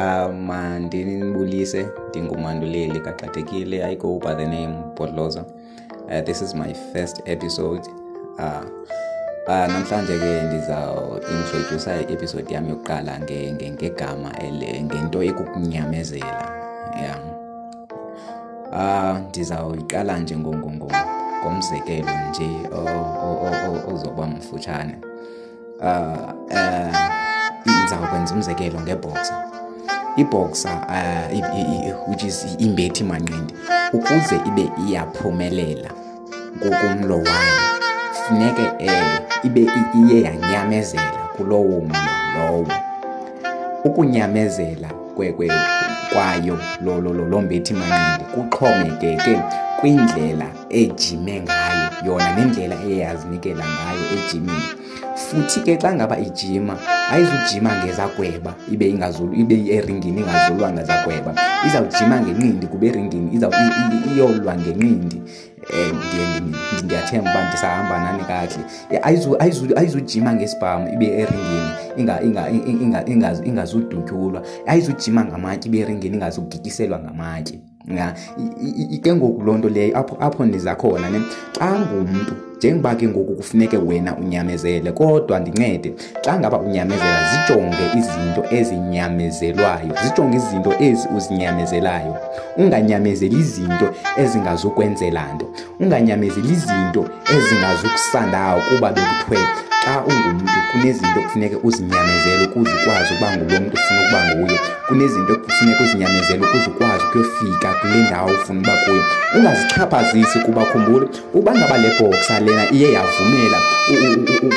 Um mandinibulise ndingumanduleli kaqathekile I go by the name Bodloza. Uh, this is my first episode. Uh, uh, namhlanje ke ndizawuintrodusa i-episode yam yokuqala nge- nge- ngegama ngento ekukunyamezela yeah. uh, ndizawuyiqala nje ngo- ngo- ngo- ngomzekelo nje ozoba mfutshane uh, uh, ndizawukwenza umzekelo ngebhoxa ibhoxa uh, i- i- i- which is imbethi manqindi ukuze ibe iyaphumelela kukumlo wayo funeke um ibe i- iye yanyamezela kulowo mlo lowo. Ukunyamezela kwe, kwe, kwayo lo, lo, lo, lo mbethi manqindi kuxhomekeke kwindlela ejime ngayo yona nendlela eye yazinikela ngayo ejimini. Futhi ke xa ngaba ijima ayizujima ngezagweba ibe ingazulu ibe eringini ingazulwanga zagweba. Izawujima ngenqindi kuba eringini iyolwa ngenqindi um ndiyathemba uba ndisahamba nani kakuhle. Eh, ayizu- ayizu- ayizujima ngesibhamu ibe eringini inga- inga- inga- inga- ingazudutyulwa. Ayizujima ngamatye ibe eringini ingazugigiselwa ngamatye. Ya ke ngoku loo nto leyo apho apho ndiza khona ne xa ngumntu njengoba ke ngoku kufuneke wena unyamezele kodwa ndincede xa ngaba unyamezela zijonge izinto ezinyamezelwayo zijonge izinto ezi uzinyamezelayo. Unganyamezeli izinto ezingazukwenzela nto unganyamezeli izinto ezingazukusandawo kuba bekuthiwe xa ungumntu kunezinto kufuneke uzinyamezele ukuze ukwazi ukuba ngulo mntu ufuna ukuba nguye kunezinto kufuneka uzinyamezele ukuze ukwazi ukuyofika kule ndawo ufuna uba kuyo. Ungazichaphazisi kuba khumbula uba ngaba le bhoxa lena iye yavumela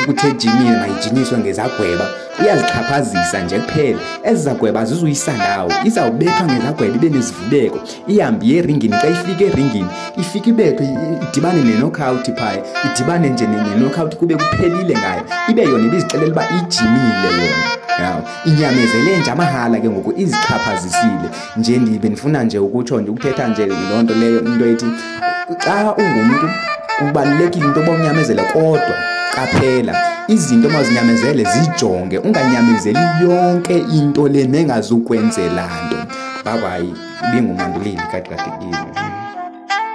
ukuthi ejimini mayijinyiswe ngezagweba. Iyazichaphazisa nje kuphela. Ezi zagweba azizuyisandawo izawubethwa ngezagweba ibe nezivubeko ihambe iye eringini xa ifika eringini. Ifike ibethwe idibane nenokawuthi phaya. Idibane nje ne- nenokawuthi kube kuphelile ngayo. Ibe yona ibizixelela uba ijimile yona. Yawo inyamezele nje amahala ke ngoku izichaphazisile. Nje ndibe ndifuna nje ukutsho nje ukuthetha nje loo nto leyo into ethi xa ungumntu kubalulekile into yoba unyamezele kodwa qaphela. Izinto mazinyamezele zijonge unganyamezeli yonke into le nengazukwenzela nto. Babayi ibingumanduleli kadikatekile